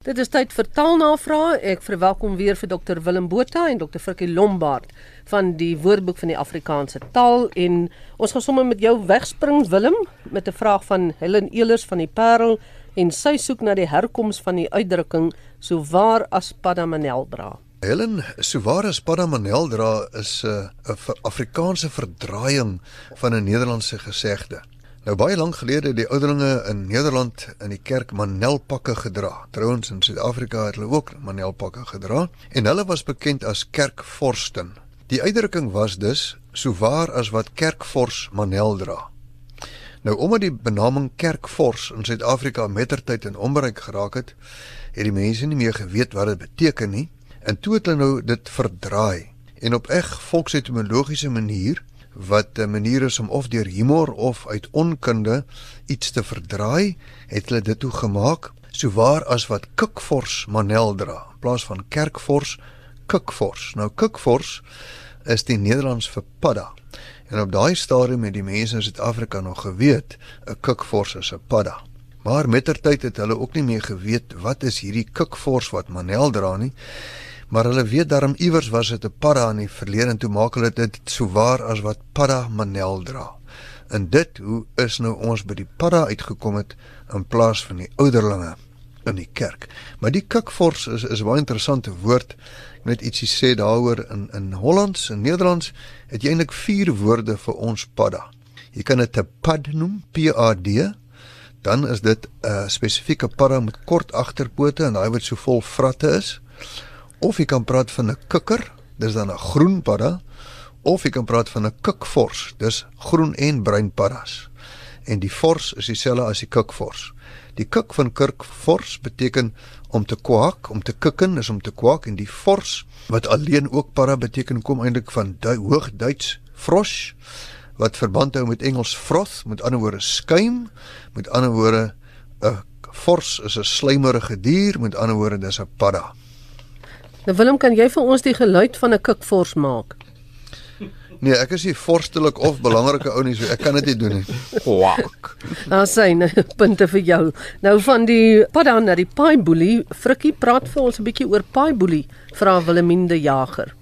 Dit is tyd vir taalnavrae. Ek verwelkom weer vir Dr Willem Botha en Dr Frikkie Lombard van die Woordeboek van die Afrikaanse Taal en ons gaan sommer met jou wegspring Willem met 'n vraag van Helen Elers van die Parel en sy soek na die herkoms van die uitdrukking so waar as Padamanel dra. Helen, so waar as Padamanel dra is 'n uh, Afrikaanse verdraaiing van 'n Nederlandse gesegde. Nou baie lank gelede het die ouderlinge in Nederland in die kerk manelpakke gedra. Trouwens in Suid-Afrika het hulle ook manelpakke gedra en hulle was bekend as kerkvorsten. Die uitdrukking was dus so waar as wat kerkvors manel dra. Nou omdat die benaming kerkvors in Suid-Afrika mettertyd in onbereik geraak het, het die mense nie meer geweet wat dit beteken nie en toe het hulle nou dit verdraai en op eg volksetimologiese manier wat 'n manier is om of deur humor of uit onkunde iets te verdraai, het hulle dit toe gemaak, so waar as wat Kikfors Manel dra, in plaas van Kerkfors, Kikfors. Nou Kikfors is die Nederlands vir padda. En op daai stadium het die mense in Suid-Afrika nog geweet 'n Kikfors is 'n padda. Maar mettertyd het hulle ook nie meer geweet wat is hierdie Kikfors wat Manel dra nie maar hulle weet daarom iewers was dit 'n padda in die verlede en toe maak hulle dit so waar as wat padda manel dra. En dit hoe is nou ons by die padda uitgekom het in plaas van die ouderlinge in die kerk. Maar die kikvors is is 'n baie interessante woord. Ek net ietsie sê daaroor in in Hollands en Nederlands het jy eintlik vier woorde vir ons padda. Jy kan dit 'n pad noem, P A D. Dan is dit 'n spesifieke padda met kort agterpote en daai wat so vol vratte is of jy kan praat van 'n kikker, dis dan 'n groen padda, of jy kan praat van 'n kikvors, dis groen en bruin paddas. En die vors is dieselfde as die kikvors. Die kik van kirkvors beteken om te kwak, om te kikken is om te kwak en die vors wat alleen ook padda beteken kom eintlik van du hoogduits frosch wat verband hou met Engels froth, met ander woorde skuim, met ander woorde 'n vors is 'n slijmerige dier, met ander woorde dis 'n padda. Nou Willem, kan jy vir ons die geluid van 'n kikvors maak? Nee, ek is nie vorstelik of belangrike ou nie, so ek kan dit nie doen nie. Kwak. Nou sien, punte vir jou. Nou van die padda na die paai boelie, Frikkie praat vir ons 'n bietjie oor paai boelie, vra Willeminde Jager.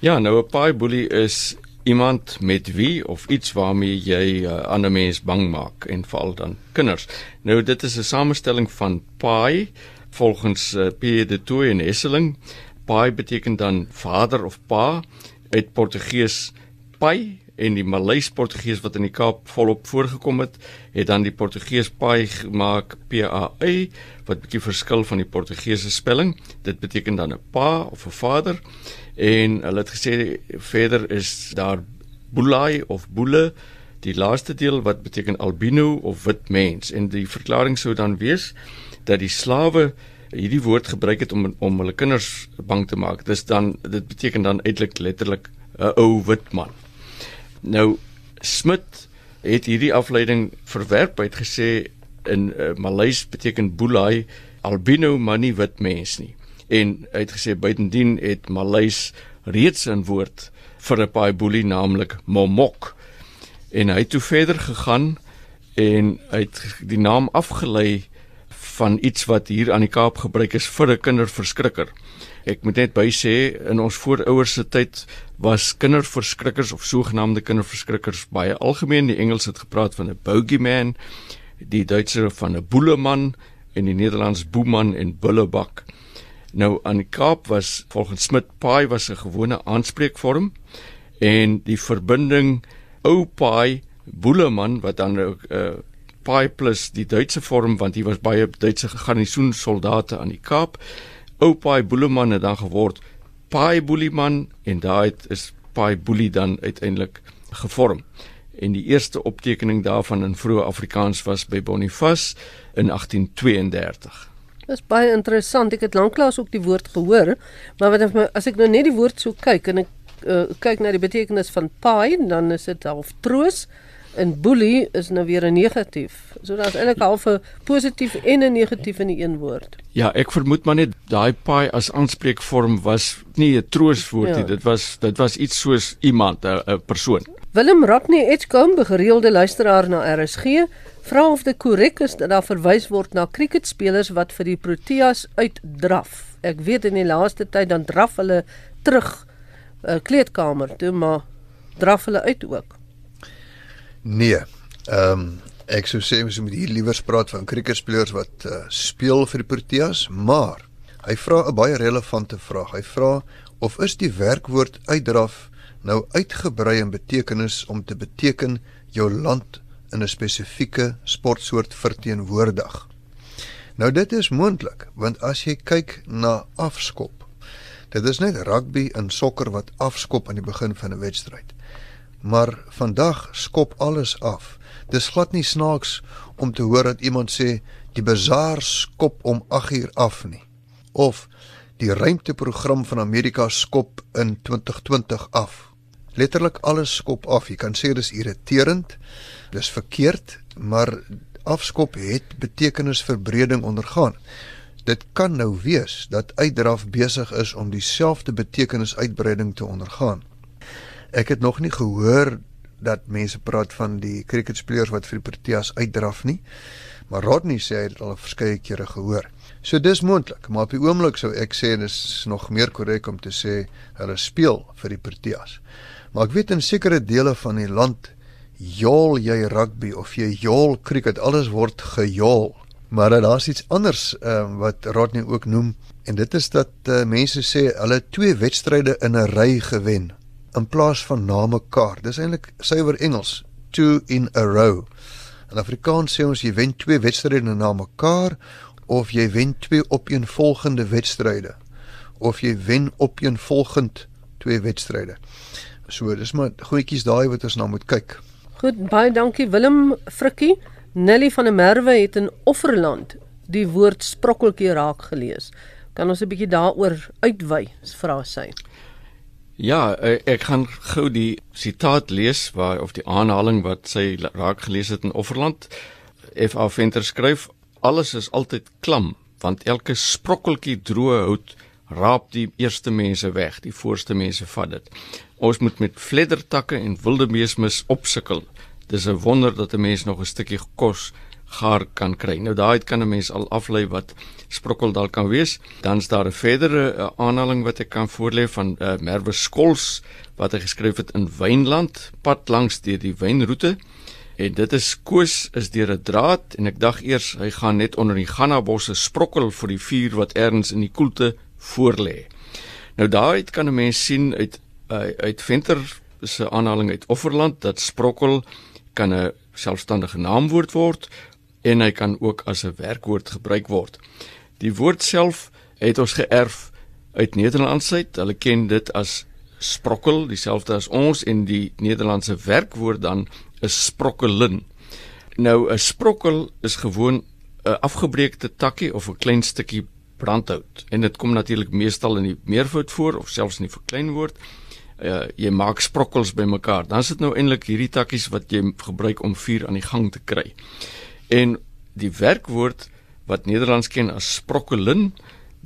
Ja, nou 'n paai boelie is iemand met wie of iets waarmee jy 'n uh, ander mens bang maak en veral dan kinders. Nou dit is 'n samestelling van paai volgens uh, P de Tooi en Hesseling. Pai beteken dan vader of pa uit Portugees pai en die Maleis Portugees wat in die Kaap volop voorgekom het, het dan die Portugees pai gemaak P A I wat bietjie verskil van die Portugese spelling. Dit beteken dan 'n pa of 'n vader en hulle het gesê verder is daar bulai of boele die laaste deel wat beteken albino of wit mens en die verklaring sou dan wees dat die slawe hierdie woord gebruik het om om hulle kinders bang te maak. Dis dan dit beteken dan eintlik letterlik 'n ou wit man. Nou Smit het hierdie afleiding verwerp uit gesê in uh, Maleis beteken bulai albino maar nie wit mens nie. En hy het gesê buitendien het Maleis reeds 'n woord vir 'n paai boelie naamlik momok. En hy het toe verder gegaan en hy het die naam afgelei van iets wat hier aan die Kaap gebruik is vir 'n kinderverskrikker. Ek moet net by sê in ons voorouers se tyd was kinderverskrikkers of sogenaamde kinderverskrikkers baie algemeen. Die Engels het gepraat van 'n bogeyman, die Duitser van 'n boeleman en die Nederlands boeman en bullebak. Nou aan die Kaap was volgens Smit paai was 'n gewone aanspreekvorm en die verbinding ou paai boeleman wat dan 'n uh, Pai plus die Duitse vorm want hier was baie Duitse garnisoensoldate aan die Kaap. Ou Pai Boeleman het dan geword Pai Boeleman en daai is Pai Boelie dan uiteindelik gevorm. En die eerste optekening daarvan in vroeë Afrikaans was by Boniface in 1832. Dis baie interessant. Ek het lanklaas ook die woord gehoor, maar wat as ek nou net die woord so kyk en ek uh, kyk na die betekenis van pai, dan is dit half troos en bully is nou weer 'n negatief. So daar's eintlik half 'n positief en 'n negatief in die een woord. Ja, ek vermoed maar net daai paai as aanspreekvorm was nie 'n trooswoord nie. Ja. Dit was dit was iets soos iemand, 'n persoon. Willem Rodney Edgecombe, gereelde luisteraar na RSG, Vra of dit korrek is dat daar verwys word na cricketspelers wat vir die Proteas uitdraf. Ek weet in die laaste tyd dan draf hulle terug uh, kleedkamer toe, maar draf hulle uit ook. Nee. Ehm um, ek sou sê ons moet hier liewer praat van cricketspelers wat uh, speel vir die Proteas, maar hy vra 'n baie relevante vraag. Hy vra of is die werkwoord uitdraf nou uitgebrei in betekenis om te beteken jou land in 'n spesifieke sportsoort verteenwoordig. Nou dit is moontlik want as jy kyk na afskop. Dit is net rugby en sokker wat afskop aan die begin van 'n wedstryd. Maar vandag skop alles af. Dis glad nie snaaks om te hoor dat iemand sê die bazaar skop om 8uur af nie. Of die ruimteprogram van Amerika skop in 2020 af. Letterlik alles skop af. Jy kan sê dis irriterend. Dis verkeerd, maar afskop het betekenisverbreding ondergaan. Dit kan nou wees dat uitdraf besig is om dieselfde betekenisuitbreiding te ondergaan. Ek het nog nie gehoor dat mense praat van die cricketspelers wat vir die Proteas uitdraf nie. Maar Rodney sê hy het dit al verskeie kere gehoor. So dis moontlik, maar op die oomblik sou ek sê dis nog meer korrek om te sê hulle speel vir die Proteas. Maar ek weet in sekere dele van die land jol jy rugby of jy jol cricket, alles word gejol. Maar daar's iets anders um, wat Rodney ook noem en dit is dat uh, mense sê hulle twee wedstryde in 'n ry gewen in plaas van na mekaar. Dis eintlik suiwer Engels, two in a row. In Afrikaans sê ons jy wen twee wedstryde na mekaar of jy wen twee opeenvolgende wedstryde of jy wen opeenvolgend twee wedstryde. So dis maar goedjies daai wat ons na moet kyk. Goed, baie dankie Willem Frikkie. Nelly van der Merwe het in Offerland die woord sprokkeltjie raak gelees. Kan ons 'n bietjie daaroor uitwy, vra sy. Ja, eh, ek gaan gou die sitaat lees waar of die aanhaling wat sy raak gelees het in Offerland. F.A. Venter skryf: "Alles is altyd klam, want elke sprokkeltjie droë hout raap die eerste mense weg, die voorste mense vat dit. Ons moet met vleddertakke en wildebeesmis opsukkel. Dis 'n wonder dat 'n mens nog 'n stukkie kos gaar kan kry. Nou daai kan 'n mens al aflei wat sprokkel dalk kan wees. Dan's daar 'n verdere uh, aanhaling wat ek kan voorlê van uh, Merwe Skols wat hy geskryf het in Wynland, pad langs deur die wynroete. En dit is koos is deur 'n draad en ek dink eers hy gaan net onder die Ganna bosse sprokkel vir die vuur wat ergens in die koelte voorlê. Nou daaruit kan 'n mens sien uit uh, uit Venter se aanhaling uit Offerland dat sprokkel kan 'n selfstandige naamwoord word en hy kan ook as 'n werkwoord gebruik word. Die woord self het ons geërf uit Nederlands uit. Hulle ken dit as sprokkel, dieselfde as ons en die Nederlandse werkwoord dan is sprokkelin. Nou 'n sprokkel is gewoon 'n afgebreekte takkie of 'n klein stukkie brandhout en dit kom natuurlik meestal in die meervoud voor of selfs in die verkleinwoord. Uh, jy maak sprokkels bymekaar. Dan is dit nou eintlik hierdie takkies wat jy gebruik om vuur aan die gang te kry. En die werkwoord wat Nederlands ken as sprokkelin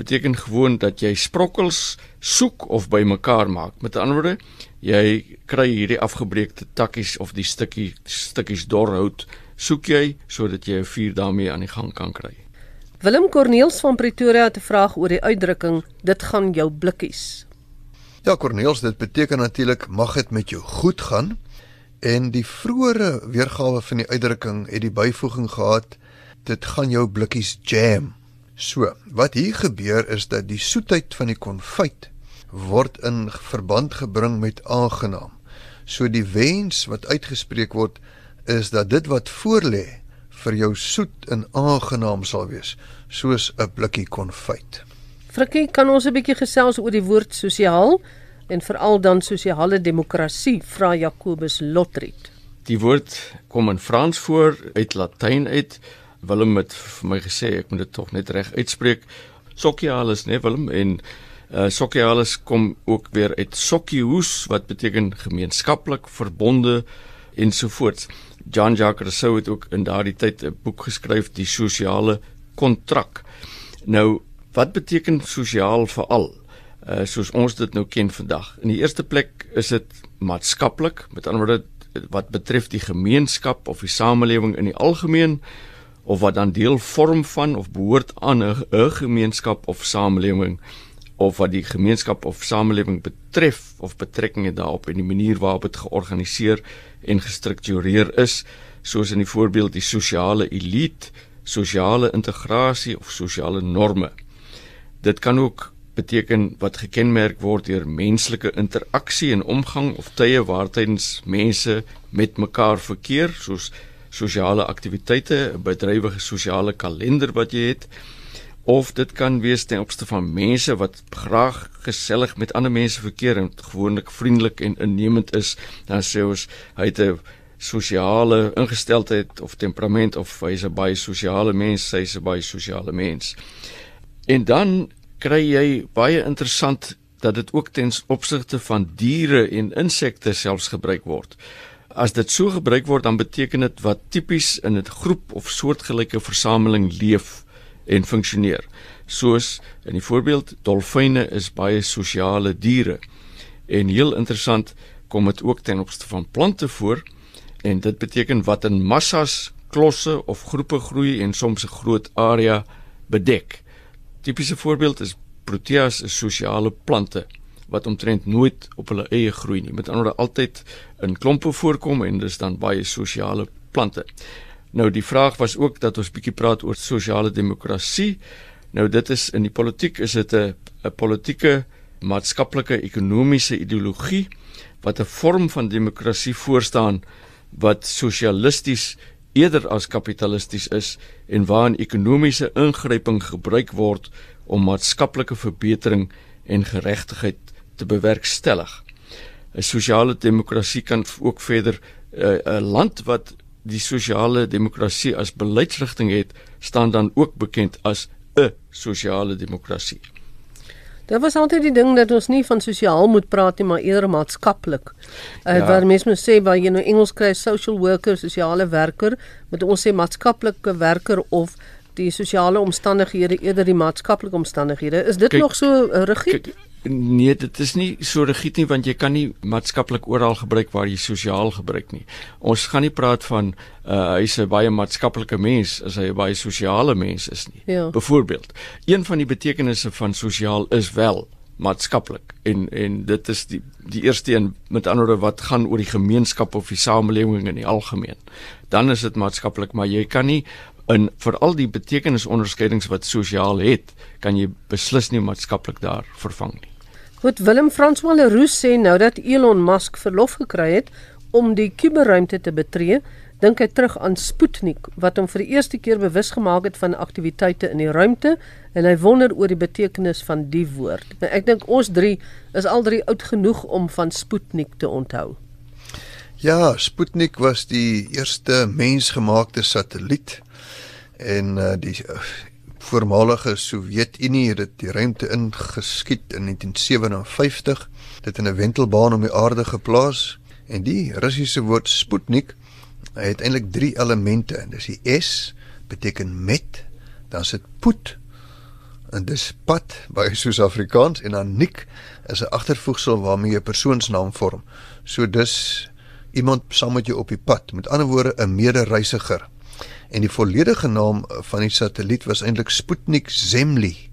beteken gewoon dat jy sprokkels soek of bymekaar maak. Met ander woorde, jy kry hierdie afgebreekte takkies of die stukkie stukkies dorhout soek jy sodat jy 'n vuur daarmee aan die gang kan kry. Willem Corneels van Pretoria het 'n vraag oor die uitdrukking dit gaan jou blikkies. Ja Corneels, dit beteken natuurlik mag dit met jou goed gaan en die vroeëre weergawe van die uitdrukking het die byvoeging gehad dit gaan jou blikkies jam. So, wat hier gebeur is dat die soetheid van die konfyt word in verband gebring met aangenaam. So die wens wat uitgespreek word is dat dit wat voorlê vir jou soet en aangenaam sal wees, soos 'n blikkie konfyt. Frikkie, kan ons 'n bietjie gesels oor die woord sosiaal en veral dan sosiale demokrasie, vra Jakobus Lotriet. Die woord kom in Frans voor uit Latyn uit. Willem het vir my gesê ek moet dit tog net reg uitspreek. Socialis, né, nee, Willem? En uh socialis kom ook weer uit socius wat beteken gemeenskaplik, verbonde ensovoorts. Jean-Jacques Rousseau het ook in daardie tyd 'n boek geskryf, Die sosiale kontrak. Nou, wat beteken sosiaal veral? Uh soos ons dit nou ken vandag. In die eerste plek is dit maatskaplik, met ander woorde wat betref die gemeenskap of die samelewing in die algemeen of wat dan deel vorm van of behoort aan 'n gemeenskap of samelewing of wat die gemeenskap of samelewing betref of betrekking het daarop en die manier waarop dit georganiseer en gestruktureer is soos in die voorbeeld die sosiale elite, sosiale integrasie of sosiale norme. Dit kan ook beteken wat gekenmerk word deur menslike interaksie en omgang of tye waartydens mense met mekaar verkeer soos sosiale aktiwiteite, 'n bedrywige sosiale kalender wat jy het of dit kan wees ten opsigte van mense wat graag gesellig met ander mense verkeer en gewoonlik vriendelik en innemend is, dan sê ons hy het 'n sosiale ingesteldheid of temperament of hy's 'n baie sosiale mens, hy's 'n baie sosiale mens. En dan kry jy baie interessant dat dit ook ten opsigte van diere en insekte selfs gebruik word. As dit so gebruik word, dan beteken dit wat tipies in 'n groep of soortgelyke versameling leef en funksioneer. Soos in die voorbeeld, dolfyne is baie sosiale diere. En heel interessant kom dit ook ten opsigte van plante voor en dit beteken wat in massas, klosse of groepe groei en soms 'n groot area bedek. Tipiese voorbeeld is Proteas is sosiale plante wat omtrent nooit op hulle eie groei nie. Met ander woorde altyd in klompe voorkom en dis dan baie sosiale plante. Nou die vraag was ook dat ons bietjie praat oor sosiale demokrasie. Nou dit is in die politiek is dit 'n 'n politieke, maatskaplike, ekonomiese ideologie wat 'n vorm van demokrasie voorstaan wat sosialisties eerder as kapitalisties is en waarin ekonomiese ingryping gebruik word om maatskaplike verbetering en geregtigheid te bewerkstellig. 'n Sosiale demokrasie kan ook verder eh, 'n uh, land wat die sosiale demokrasie as beleidsrigting het, staan dan ook bekend as 'n sosiale demokrasie. Dit was altyd die ding dat ons nie van sosiaal moet praat nie, maar eerder maatskaplik. Uh, ja. Waar mense moet sê waar jy nou Engels kry social worker, sosiale werker, moet ons sê maatskaplike werker of die sosiale omstandighede eerder die maatskaplike omstandighede. Is dit kyk, nog so uh, rigied? Kyk, Nee, dit is nie so rigied nie want jy kan nie maatskaplik oral gebruik waar jy sosiaal gebruik nie. Ons gaan nie praat van uh hy's 'n baie maatskaplike mens as hy 'n baie sosiale mens is nie. Ja. Byvoorbeeld, een van die betekenisse van sosiaal is wel maatskaplik en en dit is die die eerste een met ander woorde wat gaan oor die gemeenskap of die samelewing in die algemeen. Dan is dit maatskaplik, maar jy kan nie in veral die betekenisonderskeidings wat sosiaal het, kan jy beslis nie maatskaplik daar vervang nie. Goed Willem François Leroux sê nou dat Elon Musk verlof gekry het om die kuberruimte te betree, dink hy terug aan Sputnik wat hom vir die eerste keer bewus gemaak het van aktiwiteite in die ruimte en hy wonder oor die betekenis van die woord. Nou, ek dink ons drie is al drie oud genoeg om van Sputnik te onthou. Ja, Sputnik was die eerste mensgemaakte satelliet en uh, die uh, voormalige Sowjetunie het dit die ruimte ingeskiet in 1957 dit in 'n wentelbaan om die aarde geplaas en die Russiese woord Sputnik het eintlik drie elemente en dis die S beteken met dan sit put en dis pad by soos Afrikaans en dan nik is 'n agtervoegsel waarmee jy 'n persoonsnaam vorm. So dis iemand saam met jou op die pad. Met ander woorde 'n medereisiger en die volledige naam van die satelliet was eintlik Sputnik Zemli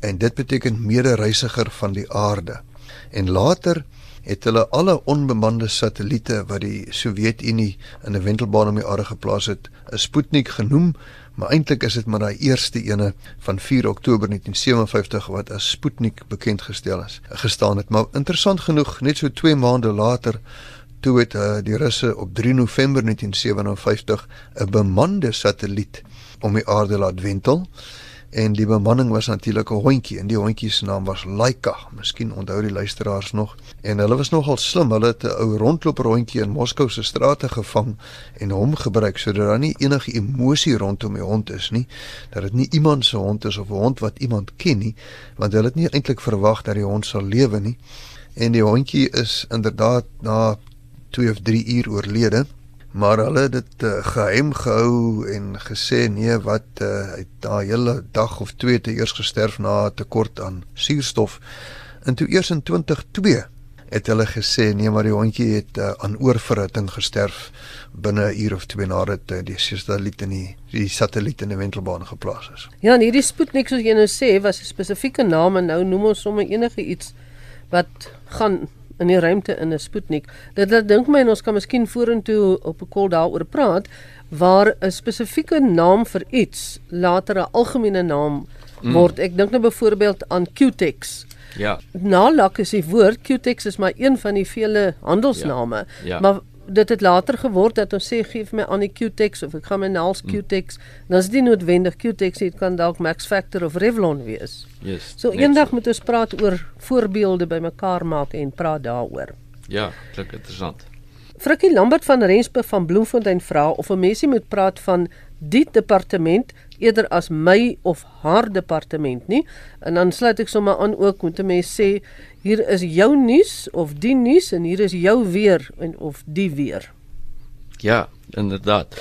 en dit beteken medereisiger van die aarde. En later het hulle alle onbemande satelliete wat die Sowjetunie in 'n wentelbaan om die aarde geplaas het 'n Sputnik genoem maar eintlik is dit maar daai eerste ene van 4 Oktober 1957 wat as Sputnik bekend gestel is gestaan het. Maar interessant genoeg net so 2 maande later toe het uh, die Russe op 3 November 1957 'n bemande satelliet om die aarde laat wentel en die bemanning was natuurlik 'n hondjie en die hondjie se naam was Laika. Miskien onthou die luisteraars nog. En hulle was nogal slim. Hulle het 'n ou rondloper hondjie in Moskou se strate gevang en hom gebruik sodat daar nie enige emosie rondom die hond is nie. Dat dit nie iemand se hond is of 'n hond wat iemand ken nie, want hulle het nie eintlik verwag dat die hond sal lewe nie. En die hondjie is inderdaad na 2 of 3 uur oorlede maar hulle het dit uh, geheim gehou en gesê nee wat uh, hy daai hele dag of 2 te eers gesterf na 'n tekort aan suurstof en toe eers in 2002 het hulle gesê nee maar die hondjie het uh, aan oorverhitting gesterf binne 'n uur of twee nadat uh, die satelliet in die die satelliet in die wentelbaan geplaas is. Ja, en hierdie Sputnik soos jy nou sê was 'n spesifieke naam en nou noem ons sommer enige iets wat gaan in die ruimte in 'n Sputnik. Dit dit dink my en ons kan miskien vorentoe op 'n kol daaroor praat waar 'n spesifieke naam vir iets later 'n algemene naam mm. word. Ek dink nou byvoorbeeld aan Q-Tex. Ja. Nalak is die woord Q-Tex is maar een van die vele handelsname. Ja. Ja. Maar dit het later geword dat ons sê gee vir my aan die Q-Tex of ek gaan my naels mm. Q-Tex. Dan is dit noodwendig Q-Tex dit kan dalk Max Factor of Revlon wees. Yes. So eendag moet ons praat oor voorbeelde bymekaar maak en praat daaroor. Ja, klink interessant. Frikkie Lambert van Rensburg van Bloemfontein vra of 'n mensie moet praat van die departement eerder as my of haar departement nie. En dan sluit ek sommer aan ook moet 'n mens sê hier is jou nuus of die nuus en hier is jou weer en of die weer. Ja, inderdaad.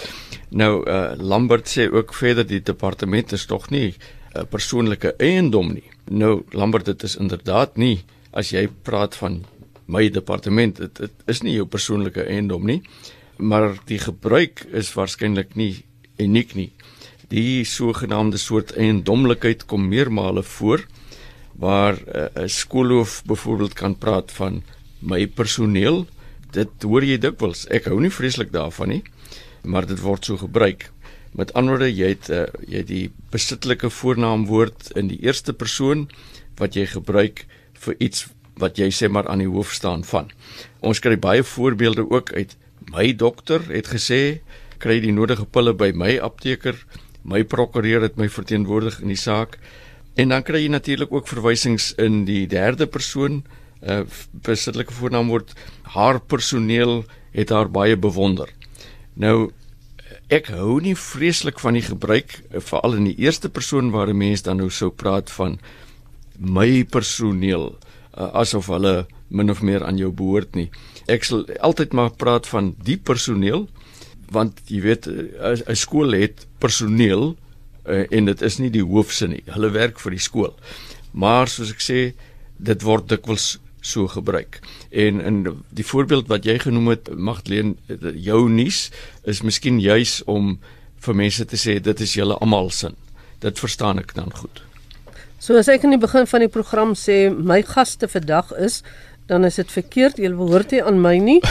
Nou uh, Lambert sê ook verder die departement is tog nie 'n uh, persoonlike eiendom nie. Nou Lambert dit is inderdaad nie as jy praat van my departement dit, dit is nie jou persoonlike eiendom nie maar die gebruik is waarskynlik nie uniek nie die sogenaamde soort eiendomlikheid kom meermale voor waar eh, 'n uh, skoolhoof byvoorbeeld kan praat van my personeel dit hoor jy dikwels. Ek hou nie vreeslik daarvan nie maar dit word so gebruik. Met ander woorde jy het uh, jy het die besittelike voornaamwoord in die eerste persoon wat jy gebruik vir iets wat jy sê maar aan die hoof staan van. Ons kry baie voorbeelde ook uit. My dokter het gesê kry die nodige pille by my apteker, my prokureur het my verteenwoordig in die saak. En dan kry jy natuurlik ook verwysings in die derde persoon, 'n uh, eh, besittelike voornaam word haar personeel het haar baie bewonder. Nou ek hou nie vreeslik van die gebruik veral in die eerste persoon waar 'n mens dan nou sou praat van my personeel uh, asof hulle min of meer aan jou behoort nie. Ek sal altyd maar praat van die personeel want jy weet 'n skool het personeel uh, en dit is nie die hoofse nie. Hulle werk vir die skool. Maar soos ek sê, dit word dikwels so gebruik. En in die voorbeeld wat jy genoem het, Magdleen, jou nuus is miskien juis om vir mense te sê dit is julle almal sin. Dit verstaan ek dan goed. So as ek in die begin van die program sê my gaste vandag is, dan is dit verkeerd. Jy behoort nie aan my nie.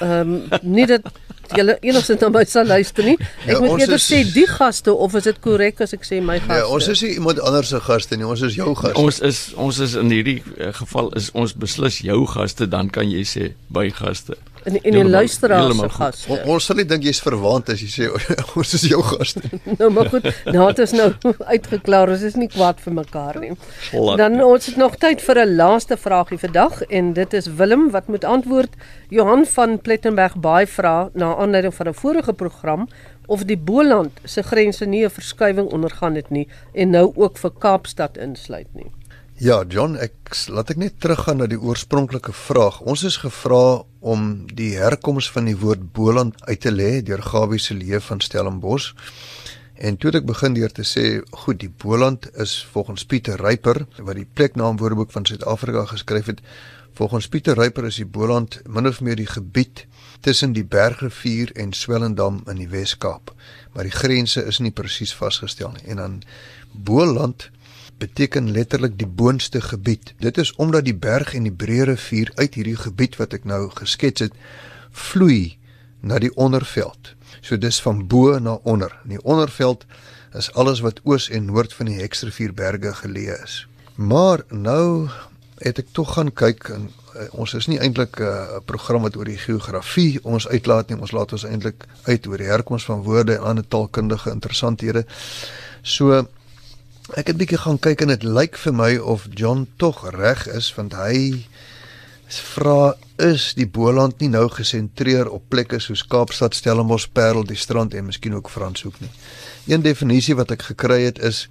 Ehm um, nie dat jy enigsins na my sal luister nie. Ek ja, moet eerder is... sê die gaste of is dit korrek as ek sê my gaste? Ja, ons is nie iemand anders se gaste nie. Ons is jou gaste. Ons is ons is in hierdie uh, geval is ons beslis jou gaste, dan kan jy sê by gaste in in die luisteraars se gas. On, ons sal nie dink jy's verwant as jy sê ons is jou gas nie. nou maar goed, nou het ons nou uitgeklaar, ons is nie kwaad vir mekaar nie. Laat Dan ons het nog tyd vir 'n laaste vraagie vandag en dit is Willem wat moet antwoord. Johan van Plettenberg baie vra na aanleiding van 'n vorige program of die Boland se grense nie 'n verskywing ondergaan het nie en nou ook vir Kaapstad insluit nie. Ja, John, ek laat ek net teruggaan na die oorspronklike vraag. Ons is gevra om die herkoms van die woord Boland uit te lê deur Gawie se leef van Stellenbosch. En toe het ek begin deur te sê, goed, die Boland is volgens Pieter Ryper wat die pleknaam Woordeboek van Suid-Afrika geskryf het. Volgens Pieter Ryper is die Boland min of meer die gebied tussen die Bergrivier en Swellendam in die Wes-Kaap. Maar die grense is nie presies vasgestel nie. En dan Boland beteken letterlik die boonste gebied. Dit is omdat die berg en die breë rivier uit hierdie gebied wat ek nou geskets het, vloei na die onderveld. So dis van bo na onder. In die onderveld is alles wat oos en noord van die Heksrivierberge geleë is. Maar nou het ek tog gaan kyk en uh, ons is nie eintlik eh, 'n uh, program wat oor die geografie ons uitlaat nie. Ons laat ons eintlik uit oor die herkoms van woorde en ander taalkundige interessanthede. So Ek het bietjie gaan kyk en dit lyk vir my of John tog reg is want hy vra is die Boland nie nou gesentreer op plekke soos Kaapstad, Stellenbosch, Parel, die strand en miskien ook Franshoek nie. Een definisie wat ek gekry het is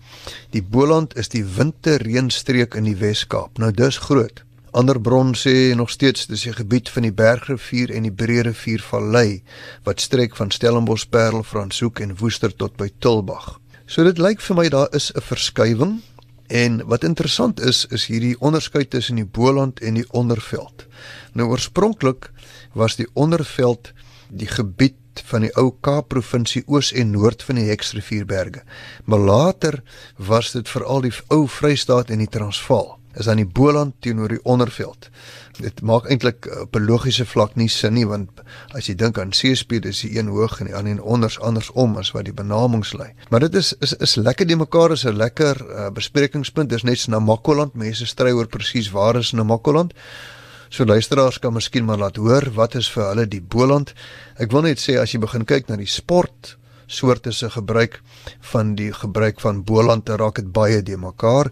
die Boland is die winterreënstreek in die Wes-Kaap. Nou dis groot. Ander bron sê nog steeds dis 'n gebied van die Bergrivier en die Breë rivier vallei wat strek van Stellenbosch, Parel, Franshoek en Woester tot by Tulbagh. So dit lyk vir my daar is 'n verskywing En wat interessant is, is hierdie onderskeid tussen die Boland en die Onderveld. Nou oorspronklik was die Onderveld die gebied van die ou Kaap provinsie oos en noord van die Heksrivierberge. Maar later was dit veral die ou Vrystaat en die Transvaal. Is aan die Boland teenoor die Onderveld. Dit maak eintlik op 'n logiese vlak nie sin nie want as jy dink aan seespied is die een hoog en die ander onders andersom as wat die benamings lê. Maar dit is is is lekker die mekaar is 'n lekker uh, besprekingspunt. Dis net Namakoland. Mense stry oor presies waar is Namakoland. So luisteraars kan miskien maar laat hoor wat is vir hulle die Boland. Ek wil net sê as jy begin kyk na die sport soorte se gebruik van die gebruik van Boland, raak dit baie de mekaar.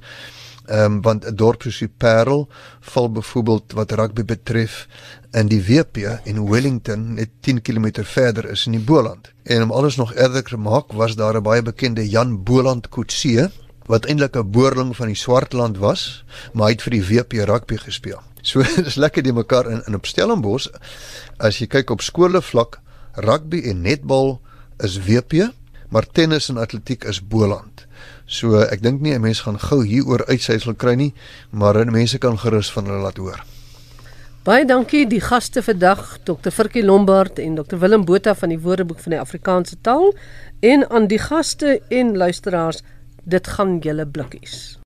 Ehm um, want 'n dorp soos die Parel val byvoorbeeld wat rugby betref in die WP in Wellington net 10 km verder is in die Boland. En om alles nog erger te maak, was daar 'n baie bekende Jan Boland Kutse wat eintlik 'n boerling van die Swartland was, maar hy het vir die WP rugby gespeel. So dis lekker die mekaar in in op Stellenbosch as jy kyk op skole vlak rugby en netbal is WP, maar tennis en atletiek is Boland. So ek dink nie 'n mens gaan gou hieroor uitsluitsel kry nie, maar mense kan gerus van hulle laat hoor. Baie dankie die gaste vandag, Dr. Virkie Lombard en Dr. Willem Botha van die Woordeboek van die Afrikaanse taal en aan die gaste en luisteraars, dit gaan julle blikkies.